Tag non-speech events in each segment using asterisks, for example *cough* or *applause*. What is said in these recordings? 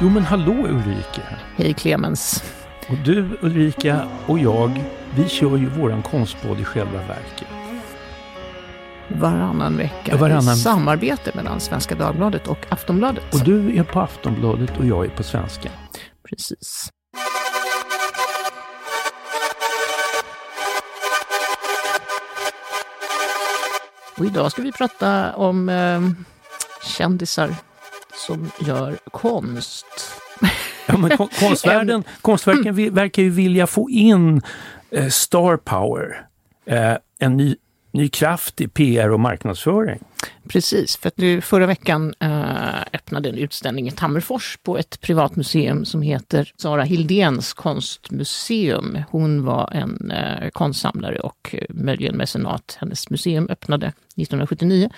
Jo men hallå Ulrika! Hej Clemens! Och du Ulrika och jag, vi kör ju våran konstpodd i själva verket. Varannan vecka Varannan- i samarbete mellan Svenska Dagbladet och Aftonbladet. Och du är på Aftonbladet och jag är på Svenska. Precis. Och idag ska vi prata om eh, kändisar som gör konst. Ja, men kon- konstvärlden, *laughs* konstverken verkar ju vilja få in eh, star power, eh, en ny, ny kraft i PR och marknadsföring. Precis, för att nu förra veckan eh, öppnade en utställning i Tammerfors på ett privat museum som heter Sara Hildéns konstmuseum. Hon var en eh, konstsamlare och eh, möjligen mecenat. Hennes museum öppnade 1979.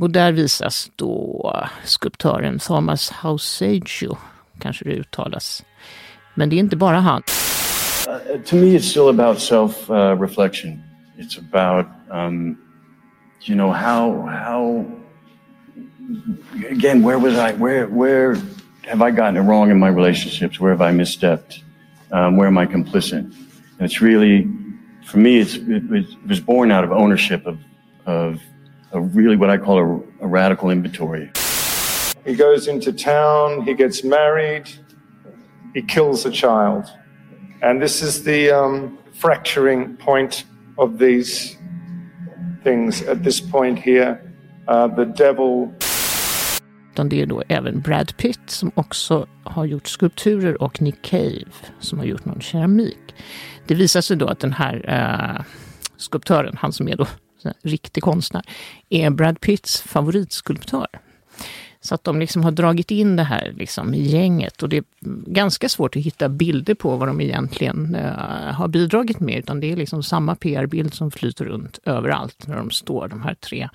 Och där visas då skulptören Thomas Hausaggio, kanske det uttalas. Men det är inte bara han. Uh, to me, it's still about self uh, reflection. It's about, um, you know, how how again, where was I? Where where have I gotten it wrong in my relationships? Where have I misstepped? Um, where am I complicit? And it's really, for me, it's it, was- it was born out of ownership of of, of really what I call a, a radical inventory. He goes into town, he gets married, he kills a child. And this is the um, fracturing point of these things at this point here. Uh, the devil Utan det är då även Brad Pitt som också har gjort skulpturer och Nick Cave som har gjort någon keramik. Det visar sig då att den här eh, skulptören, han som är då riktig konstnär, är Brad Pitts favoritskulptör. Så att de liksom har dragit in det här liksom i gänget och det är ganska svårt att hitta bilder på vad de egentligen eh, har bidragit med. Utan det är liksom samma PR-bild som flyter runt överallt när de står, de här tre,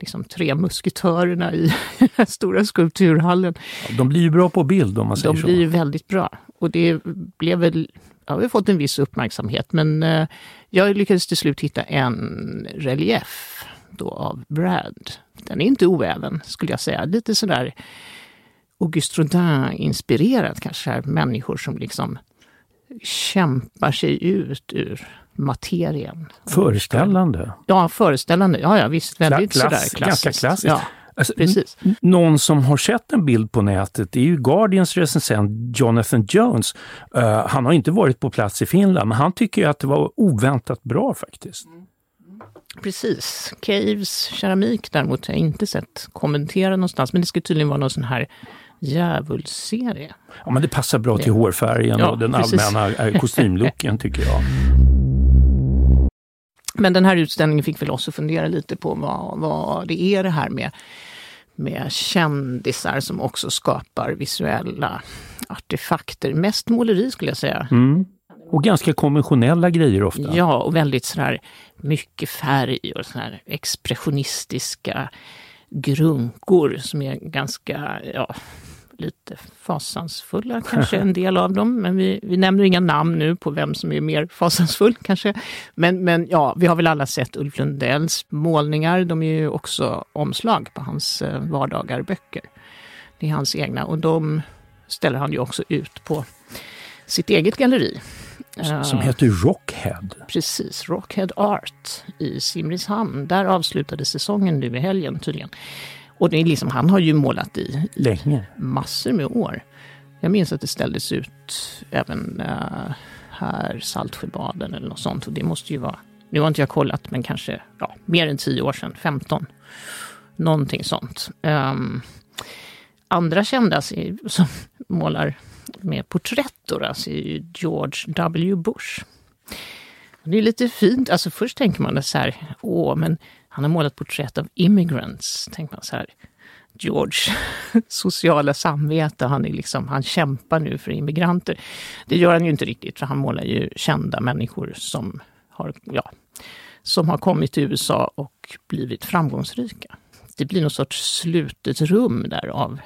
liksom tre musketörerna i *laughs* den stora skulpturhallen. De blir ju bra på bild om man säger De så. blir ju väldigt bra. Och det blev väl, ja, vi har fått en viss uppmärksamhet, men eh, jag lyckades till slut hitta en relief då av Brad. Den är inte oäven, skulle jag säga. Lite sådär Auguste Rodin-inspirerat kanske, här, människor som liksom kämpar sig ut ur materien. Föreställande. Ja, föreställande. Ja, ja visst. Väldigt Kla- sådär klass- klassiskt. ganska klassiskt. Ja, Alltså, precis. Någon som har sett en bild på nätet är ju Guardians recensent Jonathan Jones. Eh, han har inte varit på plats i Finland, men han tycker ju att det var oväntat bra faktiskt. Precis. Caves keramik däremot har jag inte sett kommentera någonstans. Men det ska tydligen vara någon sån här djävulsserie. Ja, men det passar bra till hårfärgen Ja, och den precis. allmänna eh, *laughs* kostymlooken tycker jag. Men den här utställningen fick väl oss att fundera lite på vad, vad det är det här med, med kändisar som också skapar visuella artefakter. Mest måleri skulle jag säga. Mm. Och ganska konventionella grejer ofta. Ja, och väldigt sådär mycket färg och sådär expressionistiska grunkor som är ganska, ja, lite fasansfulla *laughs* kanske en del av dem. Men vi, vi nämner inga namn nu på vem som är mer fasansfull *laughs* kanske. Men, men ja, vi har väl alla sett Ulf Lundells målningar. De är ju också omslag på hans eh, vardagarböcker. Det är hans egna och de ställer han ju också ut på sitt eget galleri. Som heter Rockhead. Precis, Rockhead Art i Simrishamn. Där avslutades säsongen nu i helgen tydligen. Och det är liksom, han har ju målat i Länge. massor med år. Jag minns att det ställdes ut även uh, här, Saltsjöbaden eller något sånt. Och det måste ju vara, nu har inte jag kollat, men kanske ja, mer än tio år sedan, 15. Någonting sånt. Ehm, andra kända som *laughs* målar med porträtt då, alltså, George W. Bush. Det är lite fint. Alltså först tänker man så här, åh, men han har målat porträtt av immigrants. Tänker man så här, George *laughs* sociala samvete, han, är liksom, han kämpar nu för immigranter. Det gör han ju inte riktigt, för han målar ju kända människor som har, ja, som har kommit till USA och blivit framgångsrika. Det blir något sorts slutet rum där av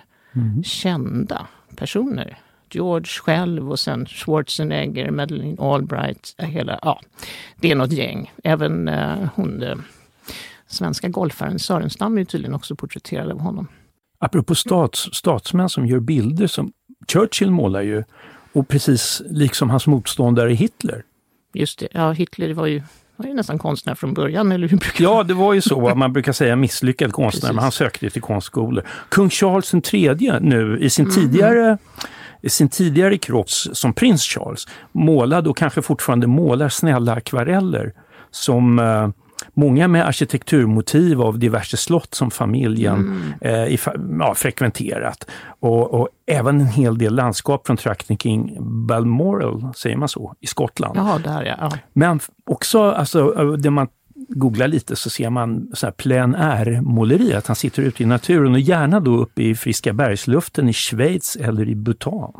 kända personer. George själv och sen Schwarzenegger, Madeleine Albright, hela, ja, det är något gäng. Även eh, hon, eh, svenska golfaren Sörenstam är tydligen också porträtterad av honom. Apropå stats, statsmän som gör bilder, så Churchill målar ju, och precis liksom hans motståndare Hitler. Just det, ja Hitler var ju, var ju nästan konstnär från början, eller hur brukar Ja, det var ju så. Man brukar säga misslyckad konstnär, Precis. men han sökte till konstskolor. Kung Charles III nu i sin Mm. tidigare i sin tidigare kropp som prins Charles målade och kanske fortfarande målar snälla akvareller som eh, många med arkitekturmotiv av diverse slott som familjen Mm. eh, i, ja, frekventerat. Och, och även en hel del landskap från trakten kring Balmoral, säger man så, i Skottland. Jaha, där ja. ja. Men också, alltså, det man googlar lite så ser man så här plein air-måleri, att han sitter ute i naturen och gärna då uppe i friska bergsluften i Schweiz eller i Bhutan.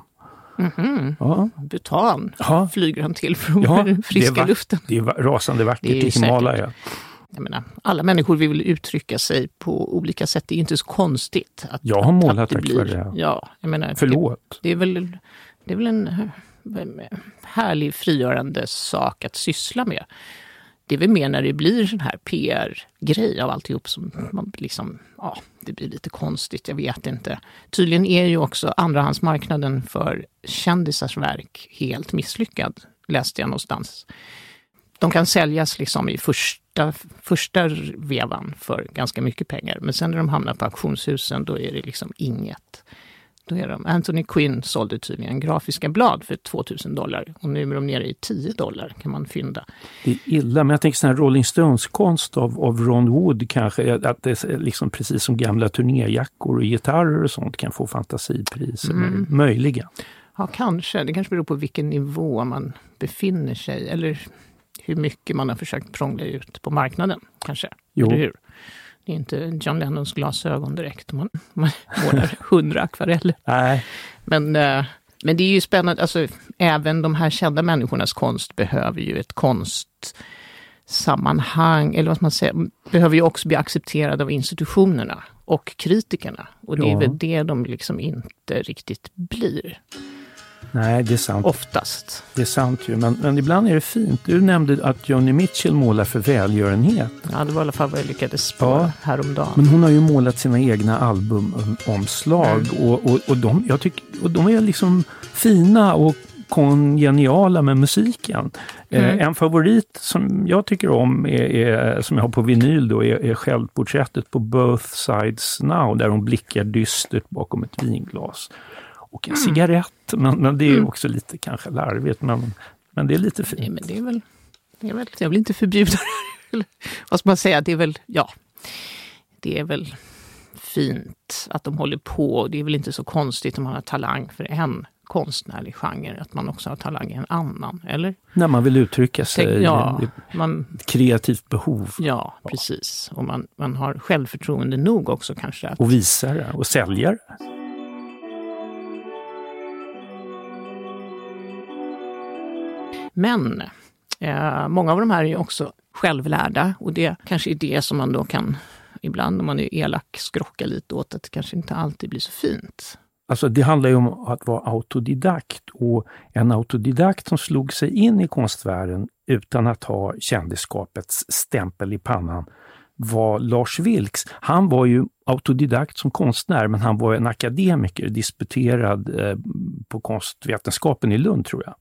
Ja, Bhutan Ja. flyger han till för ja friska det är luften. Det är rasande vackert Det är i Himalaya. Menar, alla människor vill uttrycka sig på olika sätt. Det är inte så konstigt. Att, Jag har målat det blir- akvarell. Ja, jag menar, Förlåt. Det, det, är väl, det är väl en eh, härlig frigörande sak att syssla med. Det är väl mer när det blir sån här PR-grej av alltihop som man liksom, ja, det blir lite konstigt, jag vet inte. Tydligen är ju också andrahandsmarknaden för kändisars verk helt misslyckad, läste jag någonstans. De kan säljas liksom i första, första vevan för ganska mycket pengar, men sen när de hamnar på auktionshusen då är det liksom inget. Är de, Anthony Quinn sålde tydligen grafiska blad för 2000 dollar och nu är de nere i 10 dollar kan man fynda. Det är illa, men jag tänker sån här Rolling Stones-konst av, av Ron Wood kanske, att det är liksom precis som gamla turnéjackor och gitarrer och sånt kan få fantasipriser. Mm. Möjligen. Ja, kanske. Det kanske beror på vilken nivå man befinner sig eller hur mycket man har försökt prångla ut på marknaden. Kanske. Jo. Eller hur? Det är inte John Lennons glasögon direkt om man, man *laughs* målar hundra akvareller. Nej, Men, eh, men det är ju spännande, alltså, även de här kända människornas konst behöver ju ett konstsammanhang, eller vad man säga, behöver ju också bli accepterad av institutionerna och kritikerna. Och det är Ja. väl det de liksom inte riktigt blir, nej, det är sant. oftast. Det är sant ju, men, men ibland är det fint. Du nämnde att Joni Mitchell målar för välgörenhet. Ja, det var i alla fall vad jag lyckades på Ja. häromdagen. Men hon har ju målat sina egna albumomslag och, och, och, de, jag tycker, och de är liksom fina och kongeniala med musiken. Mm. Eh, en favorit som jag tycker om, är, är, som jag har på vinyl, då, är, är självporträttet på Both Sides Now där hon blickar dystert bakom ett vinglas. Och en cigarett, men, men det är också lite kanske larvigt, men, men det är lite fint. Nej, men det är väl, det är väl, jag vill inte förbjuda det. *laughs* Vad ska man säga, det är väl, ja, det är väl fint att de håller på. Det är väl inte så konstigt om man har talang för en konstnärlig genre, att man också har talang i en annan, eller? När man vill uttrycka sig, Tänk, ja, ett man, kreativt behov ja, precis. Och man, man har självförtroende nog också kanske att och visare och säljare. Men eh, många av de här är också självlärda och det kanske är det som man då kan, ibland om man är elak, skrocka lite åt att det kanske inte alltid blir så fint. Alltså det handlar ju om att vara autodidakt och en autodidakt som slog sig in i konstvärlden utan att ha kändisskapets stämpel i pannan var Lars Vilks. Han var ju autodidakt som konstnär men han var en akademiker, disputerad eh, på konstvetenskapen i Lund tror jag.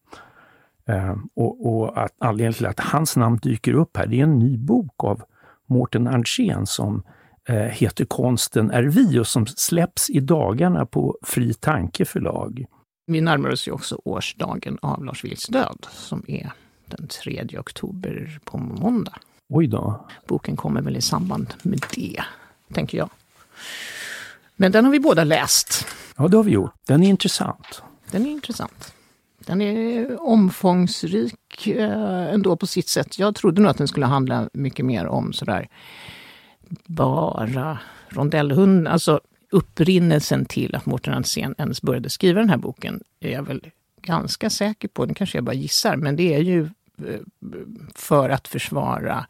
Eh, och, och att anledningen till att hans namn dyker upp här, det är en ny bok av Mårten Arntzen som eh, heter Konsten är vi och som släpps i dagarna på Fri Tanke förlag. Vi närmar oss ju också årsdagen av Lars Vilks död som är den 3 oktober på måndag. Oj då. Boken kommer väl i samband med det, tänker jag. Men den har vi båda läst. Ja, det har vi gjort. Den är intressant. Den är intressant. Den är omfångsrik eh, ändå på sitt sätt. Jag trodde nog att den skulle handla mycket mer om sådär bara rondellhunden. Alltså upprinnelsen till att Mårten Alsen ens började skriva den här boken är jag väl ganska säker på. Den kanske jag bara gissar, men det är ju eh, för att försvara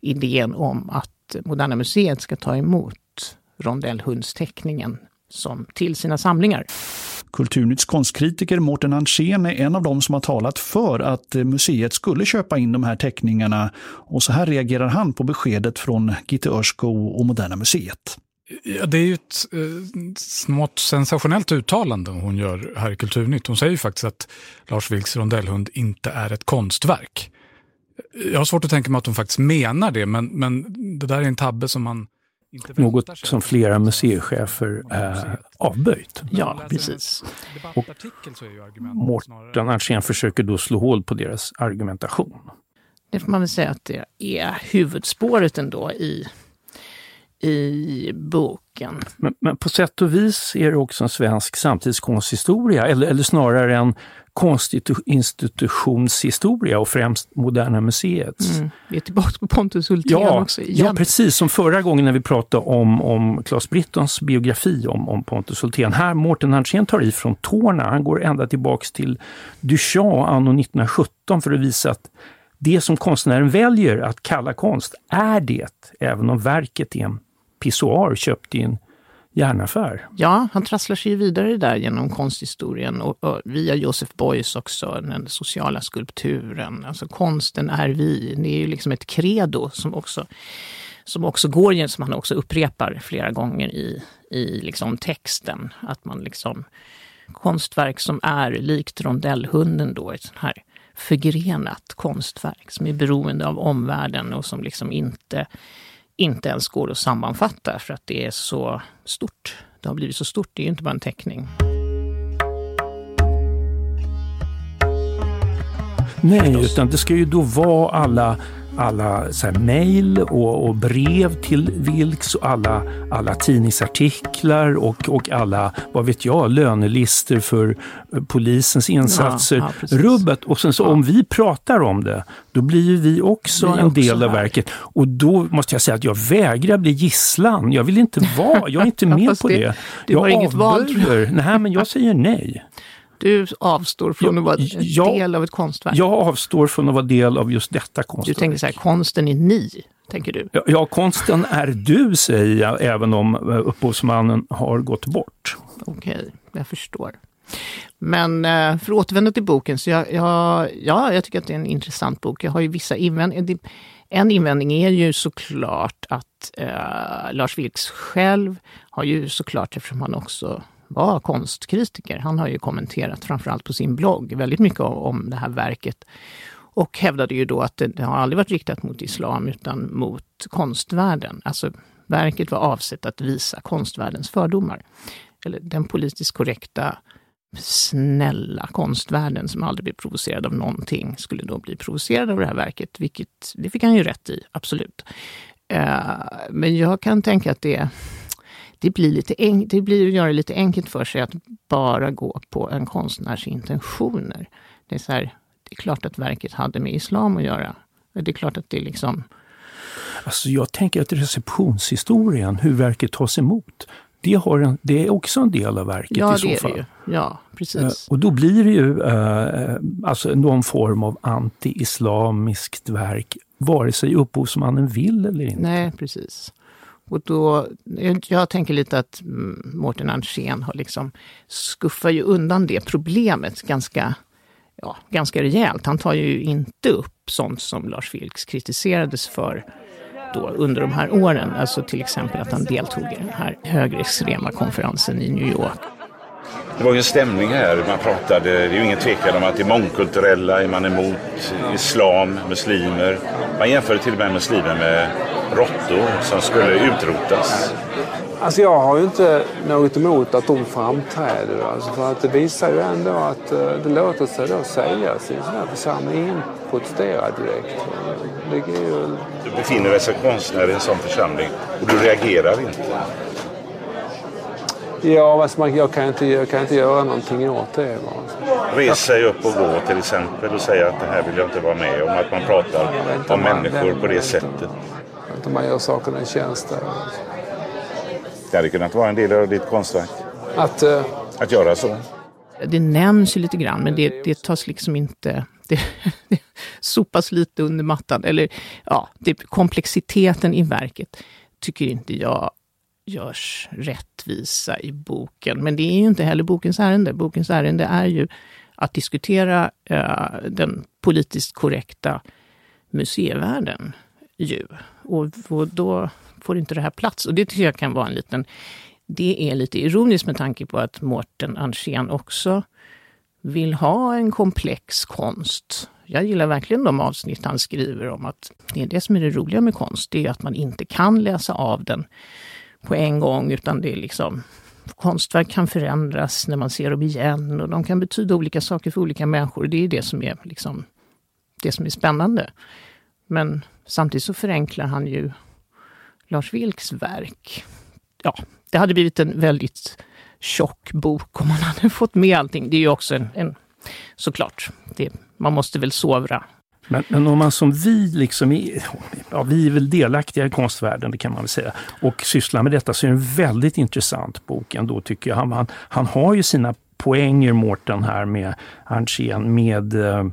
idén om att Moderna Museet ska ta emot rondellhundsteckningen som till sina samlingar. Kulturnytts konstkritiker Mårten Andrén är en av dem som har talat för att museet skulle köpa in de här teckningarna. Och så här reagerar han på beskedet från Gitte Örsko och Moderna Museet. Ja, det är ju ett eh, smått sensationellt uttalande hon gör här i Kulturnytt. Hon säger ju faktiskt att Lars Vilks rondellhund inte är ett konstverk. Jag har svårt att tänka mig att hon faktiskt menar det, men, men det där är en tabbe som man Något som flera museichefer äh, avböjt. Ja, precis. Och Mårten Alsén försöker då slå hål på deras argumentation. Det får man väl säga att det är huvudspåret ändå i i boken. Men, men, på sätt och vis är det också en svensk samtidskonsthistoria, eller, eller snarare en konstinstitutionshistoria och främst Moderna Museets. Mm. Vi är tillbaka på Pontus Hultén ja, också. Igen. Ja, precis som förra gången när vi pratade om, om Claes Brittons biografi om, om Pontus Hultén. Här, Mårten Handsén tar i från tårna. Han går ända tillbaks till Duchamp anno 1917 för att visa att det som konstnären väljer att kalla konst är det, även om verket är en pissoar köpt i en järnaffär. Ja, han trasslar sig vidare där genom konsthistorien och, och via Joseph Beuys också, den sociala skulpturen. Alltså konsten är vi. Det är ju liksom ett credo som också, som också går, som han också upprepar flera gånger i, i liksom texten. Att man liksom konstverk som är likt rondellhunden då, ett sånt här förgrenat konstverk som är beroende av omvärlden och som liksom inte inte ens går att sammanfatta för att det är så stort. Det har blivit så stort, det är ju inte bara en teckning. Nej, utan det ska ju då vara alla alla så mejl och, och, brev till Vilks och alla, alla tidningsartiklar och, och alla, vad vet jag, lönelistor för eh, polisens insatser. Ja, ja, Rubbet. Och sen så ja. om vi pratar om det, då blir ju vi också vi en också del av här. verket. Och då måste jag säga att jag vägrar bli gisslan. Jag vill inte vara, jag är inte *laughs* med på det. det. Du har inget val. Nej, men jag säger nej. Du avstår från att vara jag, del av ett konstverk? Jag avstår från att vara del av just detta konstverk. Du tänker så här, konsten är ni, tänker du? Ja, ja konsten är du, säger jag, även om eh, upphovsmannen har gått bort. Okej, okay, jag förstår. Men eh, för att återvända till boken, så jag, jag, ja, jag tycker att det är en intressant bok. Jag har ju vissa invändningar. En invändning är ju såklart att eh, Lars Vilks själv har ju såklart, eftersom han också var konstkritiker. Han har ju kommenterat, framförallt på sin blogg, väldigt mycket om det här verket. Och hävdade ju då att det, det har aldrig varit riktat mot islam utan mot konstvärlden. Alltså verket var avsett att visa konstvärldens fördomar. Eller den politiskt korrekta, snälla konstvärlden som aldrig blir provocerad av någonting skulle då bli provocerad av det här verket, vilket det fick han ju rätt i, absolut. Uh, men jag kan tänka att det det blir, lite en, det blir att göra det lite enkelt för sig att bara gå på en konstnärs intentioner. Det är, så här, det är klart att verket hade med islam att göra. Det är klart att det liksom... Alltså jag tänker att receptionshistorien, hur verket tas emot, det, har en, det är också en del av verket ja, i så fall. Det ju. Ja, precis. Uh, och då blir det ju uh, alltså någon form av anti-islamiskt verk, vare sig upphovsmannen vill eller inte. Nej, precis. Och då, jag tänker lite att mm, Mårten Andrén har liksom skuffar ju undan det problemet ganska, ja, ganska rejält. Han tar ju inte upp sånt som Lars Vilks kritiserades för då under de här åren. Alltså till exempel att han deltog i den här högerextrema konferensen i New York. Det var ju en stämning här. Man pratade, det är ju ingen tvekan om att det är mångkulturella, är man emot islam, muslimer. Man jämförde till och med muslimer med råttor som skulle utrotas. Alltså jag har ju inte något emot att de framträder. Alltså för att det visar ju ändå att eh, det låter sig då sägas i en sån här församling. Ingen protesterar direkt. Det är ju... Du befinner dig som konstnär i en sån församling och du reagerar inte. Ja, alltså jag, kan inte, jag kan inte göra någonting åt det. Res sig upp och gå till exempel och säga att det här vill jag inte vara med om. Att man pratar om människor på det sättet. Att man gör sakerna en tjänst där. Det hade kunnat vara en del av ditt konstverk. Att, uh... att göra så. Det nämns ju lite grann men det, det tas liksom inte... *laughs* Det, det sopas lite under mattan. Eller ja, det, komplexiteten i verket tycker inte jag görs rättvisa i boken. Men det är ju inte heller bokens ärende. Bokens ärende är ju att diskutera uh, den politiskt korrekta museivärlden ju. Och, och då får inte det här plats. Och det tycker jag kan vara en liten... Det är lite ironiskt med tanke på att Mårten Andrén också vill ha en komplex konst. Jag gillar verkligen de avsnitt han skriver om att det är det som är det roliga med konst. Det är att man inte kan läsa av den på en gång utan det är liksom konstverk kan förändras när man ser dem igen och de kan betyda olika saker för olika människor. Det är det som är, liksom, det som är spännande. Men samtidigt så förenklar han ju Lars Vilks verk. Ja, det hade blivit en väldigt tjock bok om man hade fått med allting. Det är ju också en, en såklart, det, man måste väl sovra men, men om man som vi, liksom är, ja, vi är väl delaktiga i konstvärlden, det kan man väl säga, och sysslar med detta så är det en väldigt intressant bok ändå tycker jag. Han, han, han har ju sina poänger, Mårten här med Arntzen, med eh,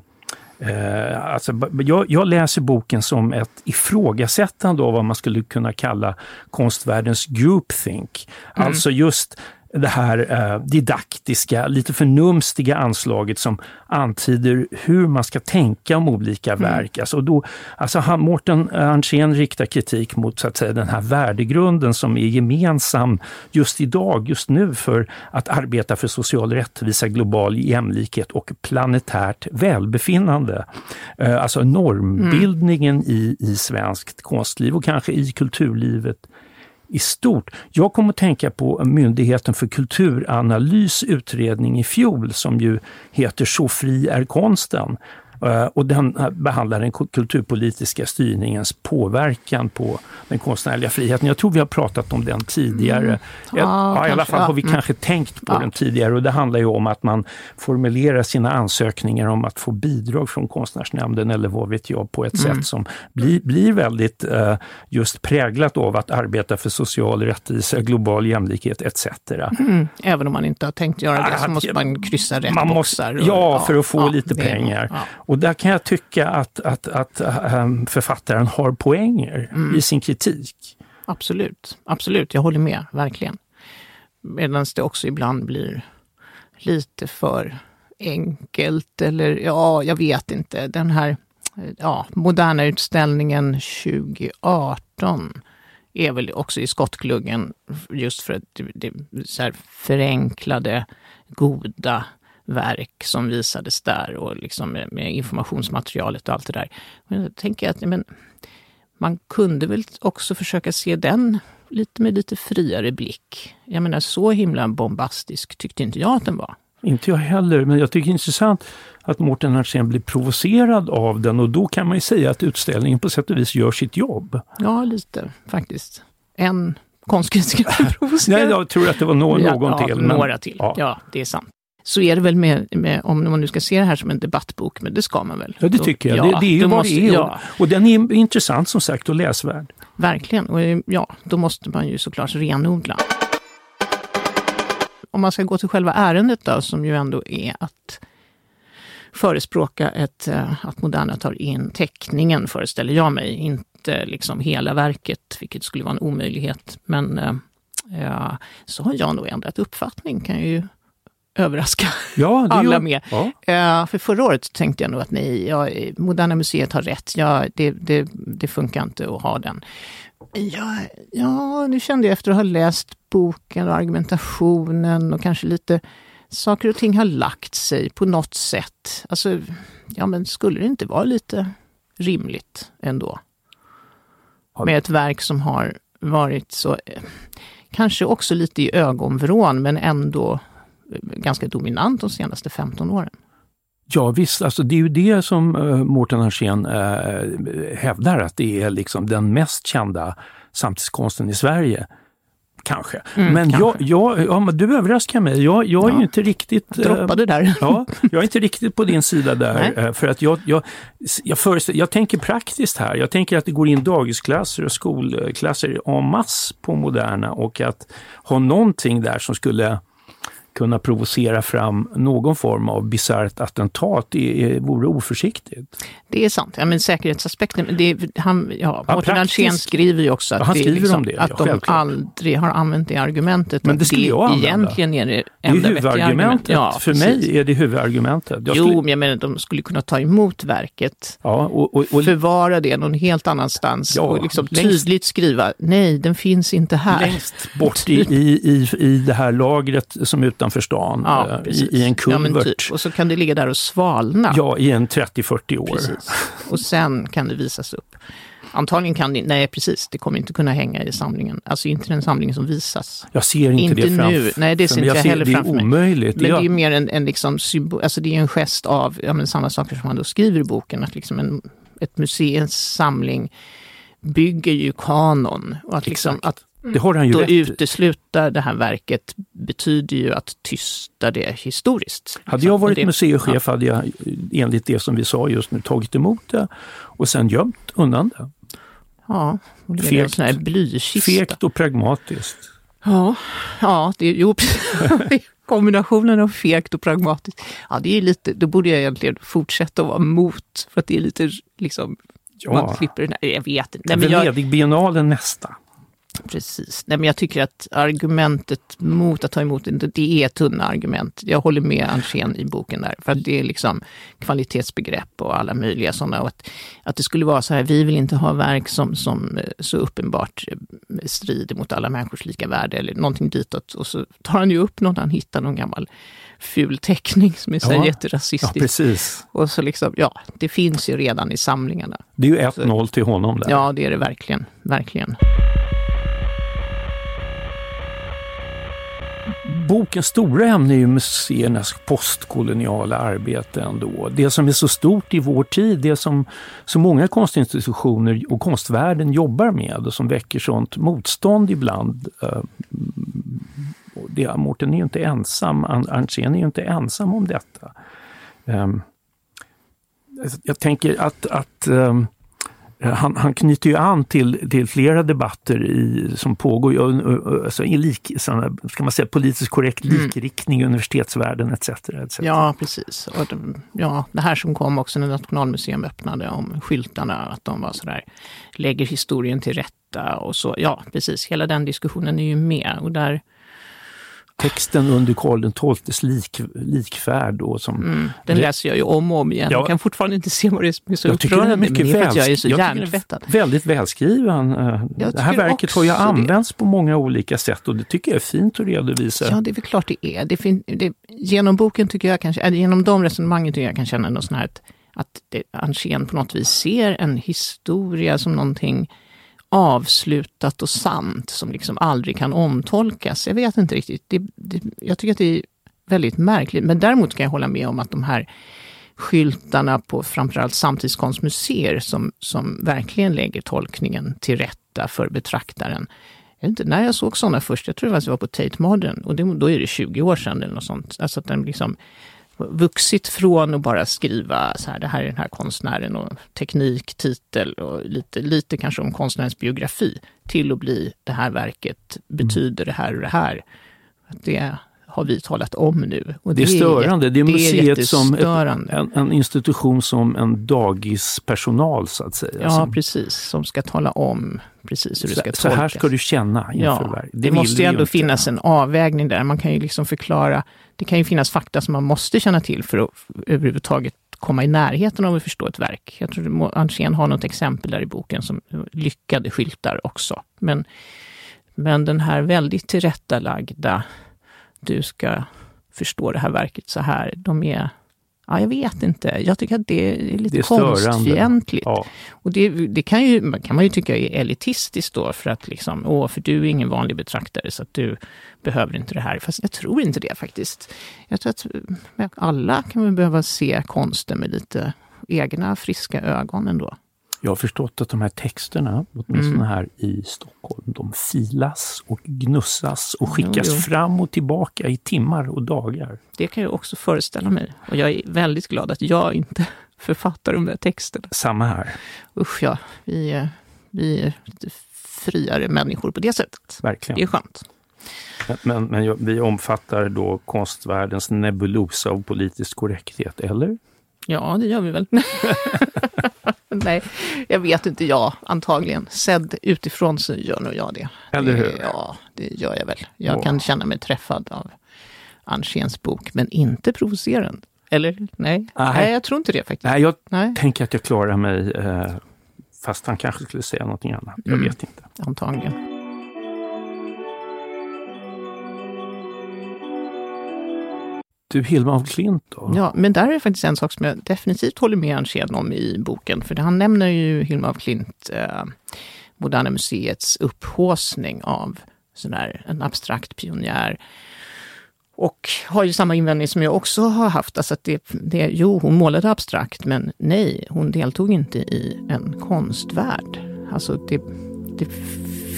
eh, alltså, jag, jag, läser boken som ett ifrågasättande av vad man skulle kunna kalla konstvärldens groupthink. Mm. Alltså just det här eh, didaktiska, lite förnumstiga anslaget som antyder hur man ska tänka om olika mm. verk. Alltså då, alltså han, Mårten Arntzen riktar kritik mot så att säga, den här värdegrunden som är gemensam just idag, just nu, för att arbeta för social rättvisa, global jämlikhet och planetärt välbefinnande. Eh, alltså normbildningen mm. i, i svenskt konstliv och kanske i kulturlivet i stort. Jag kommer att tänka på Myndigheten för kulturanalys utredning i fjol som ju heter Så fri är konsten. Eh, och den behandlar den kulturpolitiska styrningens påverkan på den konstnärliga friheten. Jag tror vi har pratat om den tidigare. Mm. Ja, ja, I alla fall har vi kanske tänkt på den tidigare och det handlar ju om att man formulerar sina ansökningar om att få bidrag från Konstnärsnämnden eller vad vet jag på ett mm. sätt som blir, blir väldigt uh, just präglat av att arbeta för social rättvisa, global jämlikhet etc. Mm. Även om man inte har tänkt göra det så måste man kryssa rätt man boxar. Måste, ja, för att få lite pengar. Och där kan jag tycka att, att, att um, författaren har poänger mm. i sin kritik. Absolut, absolut. Jag håller med, verkligen. Medan det också ibland blir lite för enkelt eller ja, jag vet inte. Den här ja, moderna utställningen 2018 är väl också i skottgluggen just för att det, det så förenklade, goda verk som visades där och liksom med, med informationsmaterialet och allt det där. Men jag tänker att men, man kunde väl också försöka se den lite med lite friare blick. Jag menar, så himla bombastisk tyckte inte jag att den var. Inte jag heller, men jag tycker det är intressant att Mårten Hartzén blir provocerad av den och då kan man ju säga att utställningen på sätt och vis gör sitt jobb. Ja, lite faktiskt. En konstkritiker provocerad. *laughs* Nej, jag tror att det var no ja, någon ja, till. Men, några till, ja. ja. det är sant så är det väl med, med, om man nu ska se det här som en debattbok, men det ska man väl? Ja, det tycker jag. Ja, det, det, är ju vad det är. Ja. Och den är intressant som sagt och läsvärd. Verkligen. Och ja, då måste man ju såklart renodla. Om man ska gå till själva ärendet då, som ju ändå är att förespråka ett, eh, att Moderna tar in teckningen, föreställer jag mig. Inte liksom hela verket, vilket skulle vara en omöjlighet. Men eh, ja, så har jag nog ändrat uppfattning, kan jag ju överraska ja, *laughs* alla med. Ja. Uh, för förra året tänkte jag nog att nej, ja, Moderna Museet har rätt. Ja, det, det, det funkar inte att ha den. Ja, ja, nu kände jag efter att ha läst boken och argumentationen och kanske lite saker och ting har lagt sig på något sätt. Alltså, ja men skulle det inte vara lite rimligt ändå? Med ett verk som har varit så, eh, kanske också lite i ögonvrån men ändå ganska dominant de senaste 15 åren. Ja visst, alltså det är ju det som uh, Mårten Arsen uh, hävdar att det är liksom den mest kända samtidskonsten i Sverige. Kanske. Mm, men kanske. Jag, jag, ja, men du överraskar mig. Jag, jag ja. är inte riktigt... Droppade där. ja, jag är inte riktigt på din sida där. för att jag, jag, jag, jag tänker praktiskt här. Jag tänker att det går in dagisklasser och skolklasser en masse på Moderna och att ha någonting där som skulle kunna provocera fram någon form av bisarrt attentat det vore oförsiktigt. Det är sant. Ja, men säkerhetsaspekten, det, han, ja, ja, Mårten Alsén skriver ju också att, ja, det, liksom, det, att de aldrig har använt det argumentet. Men det skulle jag använda. Egentligen är det enda Det är huvudargumentet. Ja, För precis. mig är det huvudargumentet. Jag jo, skulle... men jag menar de skulle kunna ta emot verket, ja, och, och, och... förvara det någon helt annanstans ja, och liksom längst... tydligt skriva nej, den finns inte här. Längst bort i, i, i, i det här lagret som utanför stan, ja, eh, i, i, en kulvert. Ja, typ. Och så kan det ligga där och svalna. Ja, i en 30-40 år. Precis. *laughs* Och sen kan det visas upp. Antagligen kan det, nej precis, det kommer inte kunna hänga i samlingen. Alltså inte den samlingen som visas. Jag ser inte, inte det framför nu. Nej, det ser inte jag, jag heller framför mig. Det är omöjligt. Men det är mer en, en liksom alltså det är en gest av ja, men samma saker som han då skriver i boken, att liksom en, ett museums samling bygger ju kanon. Och att, liksom, att det har han ju Då rätt. utesluta det här verket betyder ju att tysta det historiskt. Hade jag varit det, museichef ja. hade jag enligt det som vi sa just nu tagit emot det och sen gömt undan det. Ja, det fegt, är en blykista. Fegt och pragmatiskt. Ja, ja det, jo, *laughs* kombinationen av fegt och pragmatiskt. Ja, det är lite, då borde jag egentligen fortsätta att vara mot, för att det är lite liksom, ja. man slipper den här, jag vet inte. Venedigbiennalen nästa. Precis. Nej, men jag tycker att argumentet mot att ta emot det, det är tunna argument. Jag håller med Andrén i boken där. För att det är liksom kvalitetsbegrepp och alla möjliga sådana. Och att, att det skulle vara så här, vi vill inte ha verk som, som eh, så uppenbart eh, strider mot alla människors lika värde eller någonting ditåt. Och så tar han ju upp någon, han hittar någon gammal ful teckning som är så ja, jätterasistisk. Ja, precis. Och så liksom, ja, det finns ju redan i samlingarna. Det är ju 1-0 till honom där. Ja, det är det verkligen. Verkligen. Bokens stora ämne är ju museernas postkoloniala arbete ändå. Det som är så stort i vår tid, det som så många konstinstitutioner och konstvärlden jobbar med och som väcker sånt motstånd ibland. Eh, det, Mårten är ju inte ensam, Arntzen är ju inte ensam om detta. Ehm, jag tänker att, att ehm, han, han, knyter ju an till, till flera debatter i, som pågår alltså i lik, ska man säga, politiskt korrekt mm. likriktning i universitetsvärlden etc. etc. Ja, precis. Och det, ja, det här som kom också när Nationalmuseum öppnade om skyltarna, att de var sådär, lägger historien till rätta och så. Ja, precis. Hela den diskussionen är ju med. Och där, texten under Karl XIIs lik, likfärd. Då, som, mm, den läser jag ju om och om igen. Ja, jag kan fortfarande inte se vad det är som är så upprörande. Det är för att jag är så hjärntvättad. Väldigt välskriven. Eh, det här verket har ju använts på många olika sätt och det tycker jag är fint att redovisa. Ja, det är väl klart det är. Det fin, det, genom boken tycker jag kanske, eller genom de resonemangen tycker jag kan känna något sånt här att, att Andrén på något vis ser en historia som någonting avslutat och sant som liksom aldrig kan omtolkas. Jag vet inte riktigt. Det, det, jag tycker att det är väldigt märkligt. Men däremot kan jag hålla med om att de här skyltarna på framförallt samtidskonstmuseer som, som verkligen lägger tolkningen till rätta för betraktaren. Jag vet inte, när jag såg sådana först, jag tror det var på Tate Modern, och det, då är det 20 år sedan eller något sånt. Alltså att den liksom vuxit från att bara skriva så här, det här är den här konstnären och teknik, titel och lite, lite kanske om konstnärens biografi, till att bli det här verket betyder det här och det här. Det har vi talat om nu. Och det, är störande. Det är museet är som ett, en, en, institution som en dagispersonal så att säga. Ja, som, precis. Som ska tala om precis hur det ska tolkas. Så här ska du känna inför ja, Det, det måste ju ändå finnas en avvägning där. Man kan ju liksom förklara. Det kan ju finnas fakta som man måste känna till för att överhuvudtaget komma i närheten av att förstå ett verk. Jag tror Andrén har något exempel där i boken som lyckade skyltar också. Men, men den här väldigt tillrättalagda du ska förstå det här verket så här. De är, ja jag vet inte, jag tycker att det är lite det är konstfientligt. Ja. Och det, det, kan, ju, kan man ju tycka är elitistiskt då, för att liksom, åh, för du är ingen vanlig betraktare så att du behöver inte det här. Fast jag tror inte det faktiskt. Jag tror att alla kan väl behöva se konsten med lite egna friska ögon ändå. Jag har förstått att de här texterna, åtminstone mm. här i Stockholm, de filas och gnussas och skickas jo, jo. fram och tillbaka i timmar och dagar. Det kan jag också föreställa mig. Och jag är väldigt glad att jag inte *laughs* författar de där texterna. Samma här. Usch ja, vi är, vi är friare människor på det sättet. Verkligen. Det är skönt. Men, men vi omfattar då konstvärldens nebulosa av politisk korrekthet, eller? Ja, det gör vi väl. *laughs* *laughs* Nej, jag vet inte. Ja, antagligen. Sedd utifrån så gör nog jag det. Eller hur? Ja, det gör jag väl. Jag Ja. kan känna mig träffad av Anséns bok, men inte provocerande. Eller? Nej. Nej, jag tror inte det faktiskt. Nej, jag Nej. tänker att jag klarar mig, eh, fast han kanske skulle säga någonting annat. Jag Mm. vet inte. Antagligen. Du, Hilma af Klint då? Ja, men där är det faktiskt en sak som jag definitivt håller med Ansén om i boken. För han nämner ju Hilma af Klint, eh, Moderna Museets upphåsning av sån här, en abstrakt pionjär. Och har ju samma invändning som jag också har haft. Alltså att det, det, jo, hon målade abstrakt, men nej, hon deltog inte i en konstvärld. Alltså det, det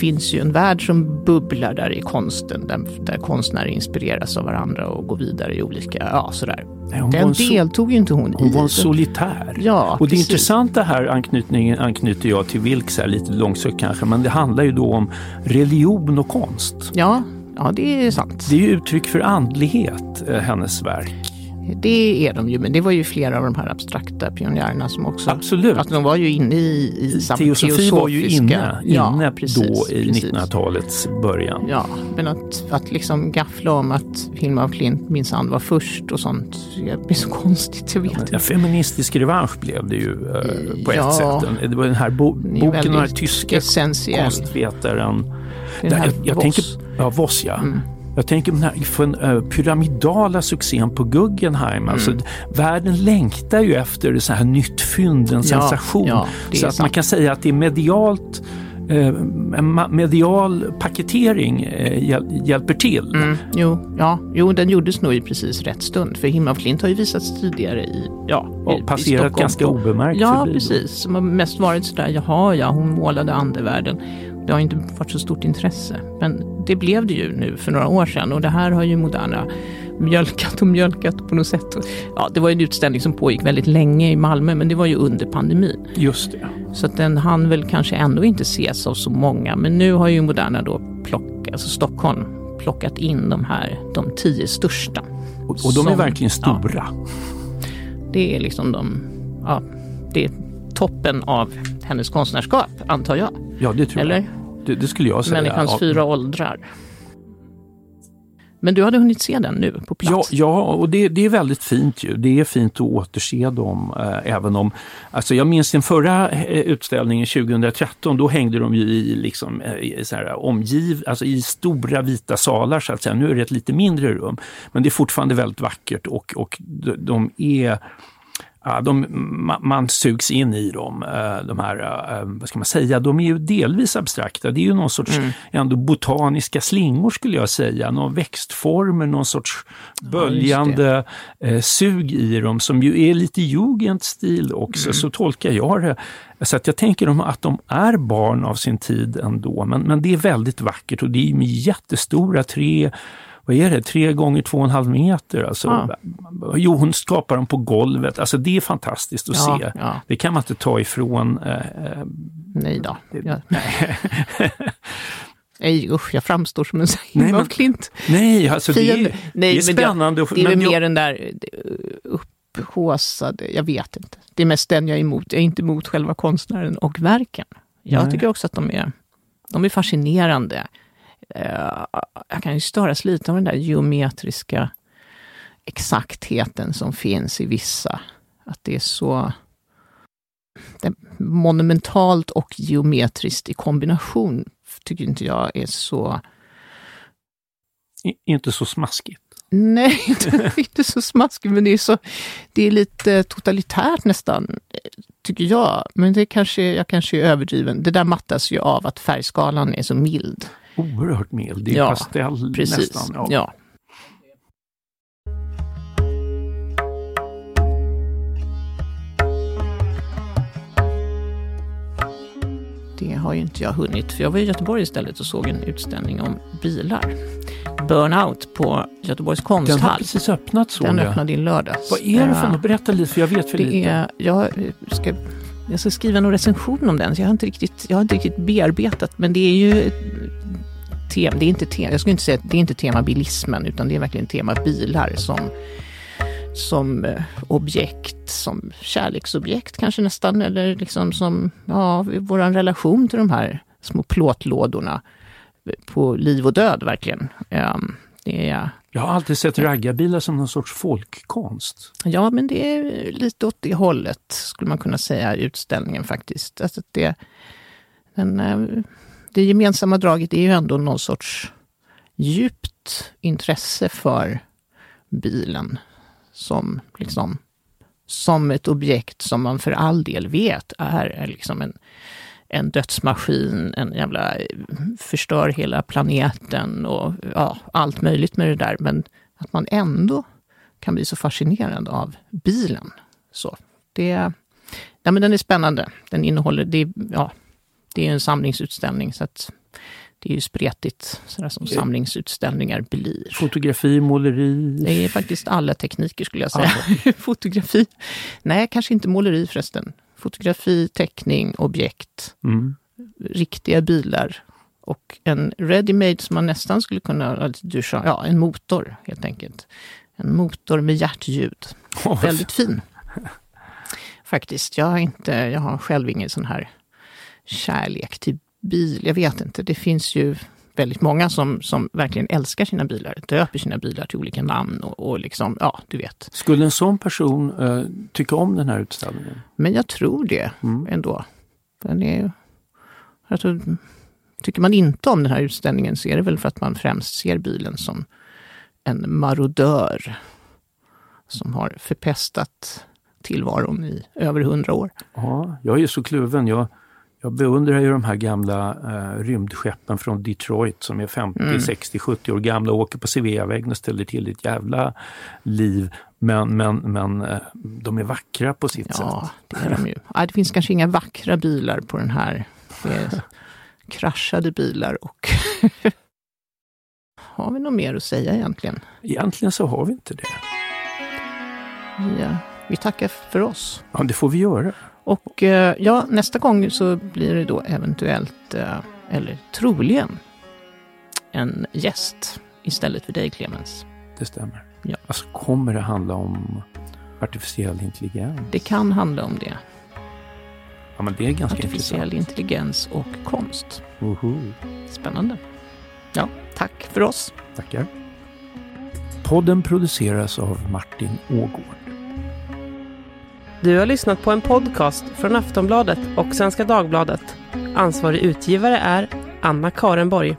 finns ju en värld som bubblar där i konsten, där, där konstnärer inspireras av varandra och går vidare i olika, ja sådär. Nej, hon Den deltog ju inte hon, Hon i. var en solitär. Ja, och det precis. intressanta här anknytningen anknyter jag till Wilks här lite långsökt kanske, men det handlar ju då om religion och konst. Ja, ja, det är sant. Det är ju uttryck för andlighet, eh, hennes verk. Det är de ju, men det var ju flera av de här abstrakta pionjärerna som också... Absolut. Att de var ju inne i, i samma Teosofi var ju teosofiska- inne, ja, inne precis, då i precis. 1900-talets början. Ja, men att, att liksom gaffla om att Hilma af Klint minsann var först och sånt, det blir så konstigt, jag vet En inte. feministisk revansch blev det ju eh, på ett Ja. sätt. Det var den här bo boken av den här tyska essentiell. konstvetaren. Den här jag, jag tänker, ja, Voss ja. Mm. Jag tänker på den här eh, pyramidala succén på Guggenheim. Alltså, Mm. världen längtar ju efter så här nytt fynd, en sensation. ja, så att man sant. kan säga att det är medialt eh, en medial paketering eh, hjäl- hjälper till. Mm, jo, ja, jo, den gjordes nog i precis rätt stund. För Klint har ju visats tidigare i, ja, i, Och i passerat Stockholm ganska obemärkt Ja, förbi precis. Som har mest varit sådär, jaha, ja, hon målade andevärlden. Det har inte varit så stort intresse. Men det blev det ju nu för några år sedan och det här har ju Moderna mjölkat och mjölkat på något sätt. Ja, det var en utställning som pågick väldigt länge i Malmö, men det var ju under pandemin. Just det. Så att den hann väl kanske ändå inte ses av så många. Men nu har ju Moderna då plockat, alltså Stockholm, plockat in de här, de tio största. Och, och de är Som- verkligen stora. Det är liksom de, ja, det är toppen av hennes konstnärskap, antar jag. Ja, det tror Eller? jag. Det, det skulle jag säga. Människans Ja. fyra åldrar. Men du hade hunnit se den nu på Ja, plats? ja och det, det är väldigt fint ju. Det är fint att återse dem. Eh, även om, alltså jag minns den förra eh, utställningen 2013, då hängde de ju i, liksom, eh, i, så här, omgiv, alltså i stora vita salar så att säga. Nu är det ett lite mindre rum. Men det är fortfarande väldigt vackert och, och de, är Ja, de, man, sugs in i dem, eh, de här, eh, vad ska man säga, de är ju delvis abstrakta. Det är ju någon sorts ändå botaniska slingor skulle jag säga, någon växtformer, någon sorts böljande eh, sug i dem som ju är lite jugendstil också, så tolkar jag det. Så att jag tänker att de är barn av sin tid ändå, men, men det är väldigt vackert och det är med jättestora tre vad är det, tre gånger två och en halv meter. Alltså, Ja. Jo, hon skapar dem på golvet. Alltså det är fantastiskt att Ja, se. ja. Det kan man inte ta ifrån. Eh, eh, Nej då. Jag, *laughs* nej usch, jag framstår som en af men- Klint. nej, alltså det är, Nej, det är jag- spännande. och- Det är väl jag- mer den där eh, upphåsade, jag vet inte. Det är mest den jag är emot. Jag är inte emot själva konstnären och verken. Jag Nej. tycker också att de är, de är fascinerande. Eh, jag kan ju störas lite av den där geometriska exaktheten som finns i vissa. Att det är så det är monumentalt och geometriskt i kombination tycker inte jag är så i- inte så smaskigt. Nej, *laughs* inte, *laughs* inte så smaskigt, men det är, så, det är lite totalitärt nästan, tycker jag. Men det kanske, jag kanske är överdriven. Det där mattas ju av att färgskalan är så mild. Oerhört mild. Det är Ja, pastell Precis. nästan. Ja. Det har ju inte jag hunnit, för jag var i Göteborg istället och såg en utställning om bilar. Burnout på Göteborgs Den har konsthall. precis öppnat så. Den ja. öppnade i lördags. Vad är det för Ja. något? Berätta lite, för jag vet för Det lite. är, jag, ska, jag ska skriva någon recension om den, så jag har inte riktigt, jag har inte riktigt bearbetat, men det är ju tema, det är inte tema, jag skulle inte säga att det är inte tema bilismen, utan det är verkligen tema bilar som, som eh, objekt, som kärleksobjekt kanske nästan, eller liksom som, ja, vår relation till de här små plåtlådorna på liv och död verkligen. Um, det är, jag har alltid sett raggarbilar som någon sorts folkkonst. Ja, men det är lite åt det hållet, skulle man kunna säga, utställningen faktiskt. Alltså det, den, eh, det gemensamma draget är ju ändå någon sorts djupt intresse för bilen som, liksom, som ett objekt som man för all del vet är liksom en, en dödsmaskin, en jävla förstör hela planeten och ja, allt möjligt med det där. Men att man ändå kan bli så fascinerad av bilen. Så det, ja, men den är spännande. Den innehåller, det, ja, det är en samlingsutställning så att det är ju spretigt, sådär som samlingsutställningar blir. Fotografi, måleri? Det är faktiskt alla tekniker skulle jag säga. *laughs* Fotografi, nej kanske inte måleri förresten. Fotografi, teckning, objekt, mm. riktiga bilar och en ready-made som man nästan skulle kunna duscha, ja en motor helt enkelt. En motor med hjärtljud. Oh. Väldigt fin. Faktiskt, jag har, inte, jag har själv ingen sån här kärlek till bil. Jag vet inte, det finns ju väldigt många som, som verkligen älskar sina bilar, döper sina bilar till olika namn och, och liksom, ja, du vet. Skulle en sån person uh, tycka om den här utställningen? Men jag tror det mm. ändå. Den är, jag tror, tycker man inte om den här utställningen så är det väl för att man främst ser bilen som en marodör som har förpestat tillvaron i över hundra år. Ja, jag är så kluven. Jag, jag beundrar ju de här gamla eh, rymdskeppen från Detroit som är 50, mm. 60, 70 år gamla och åker på Sveavägen och ställer till ett jävla liv. Men, men, men eh, de är vackra på sitt ja, sätt. Ja, det är de ju. Ja, det finns kanske inga vackra bilar på den här. Det är kraschade bilar och *laughs* har vi något mer att säga egentligen? Egentligen så har vi inte det. Ja, vi tackar för oss. Ja, det får vi göra. Och eh, ja, nästa gång så blir det då eventuellt, eh, eller troligen, en gäst istället för dig Clemens. Det stämmer. Ja. Alltså kommer det handla om artificiell intelligens? Det kan handla om det. Ja, men det är ganska Artificiell intressant. intelligens och konst. -huh. Spännande. Ja, tack för oss. Tackar. Podden produceras av Martin Ågård. Du har lyssnat på en podcast från Aftonbladet och Svenska Dagbladet. Ansvarig utgivare är Anna Karenborg.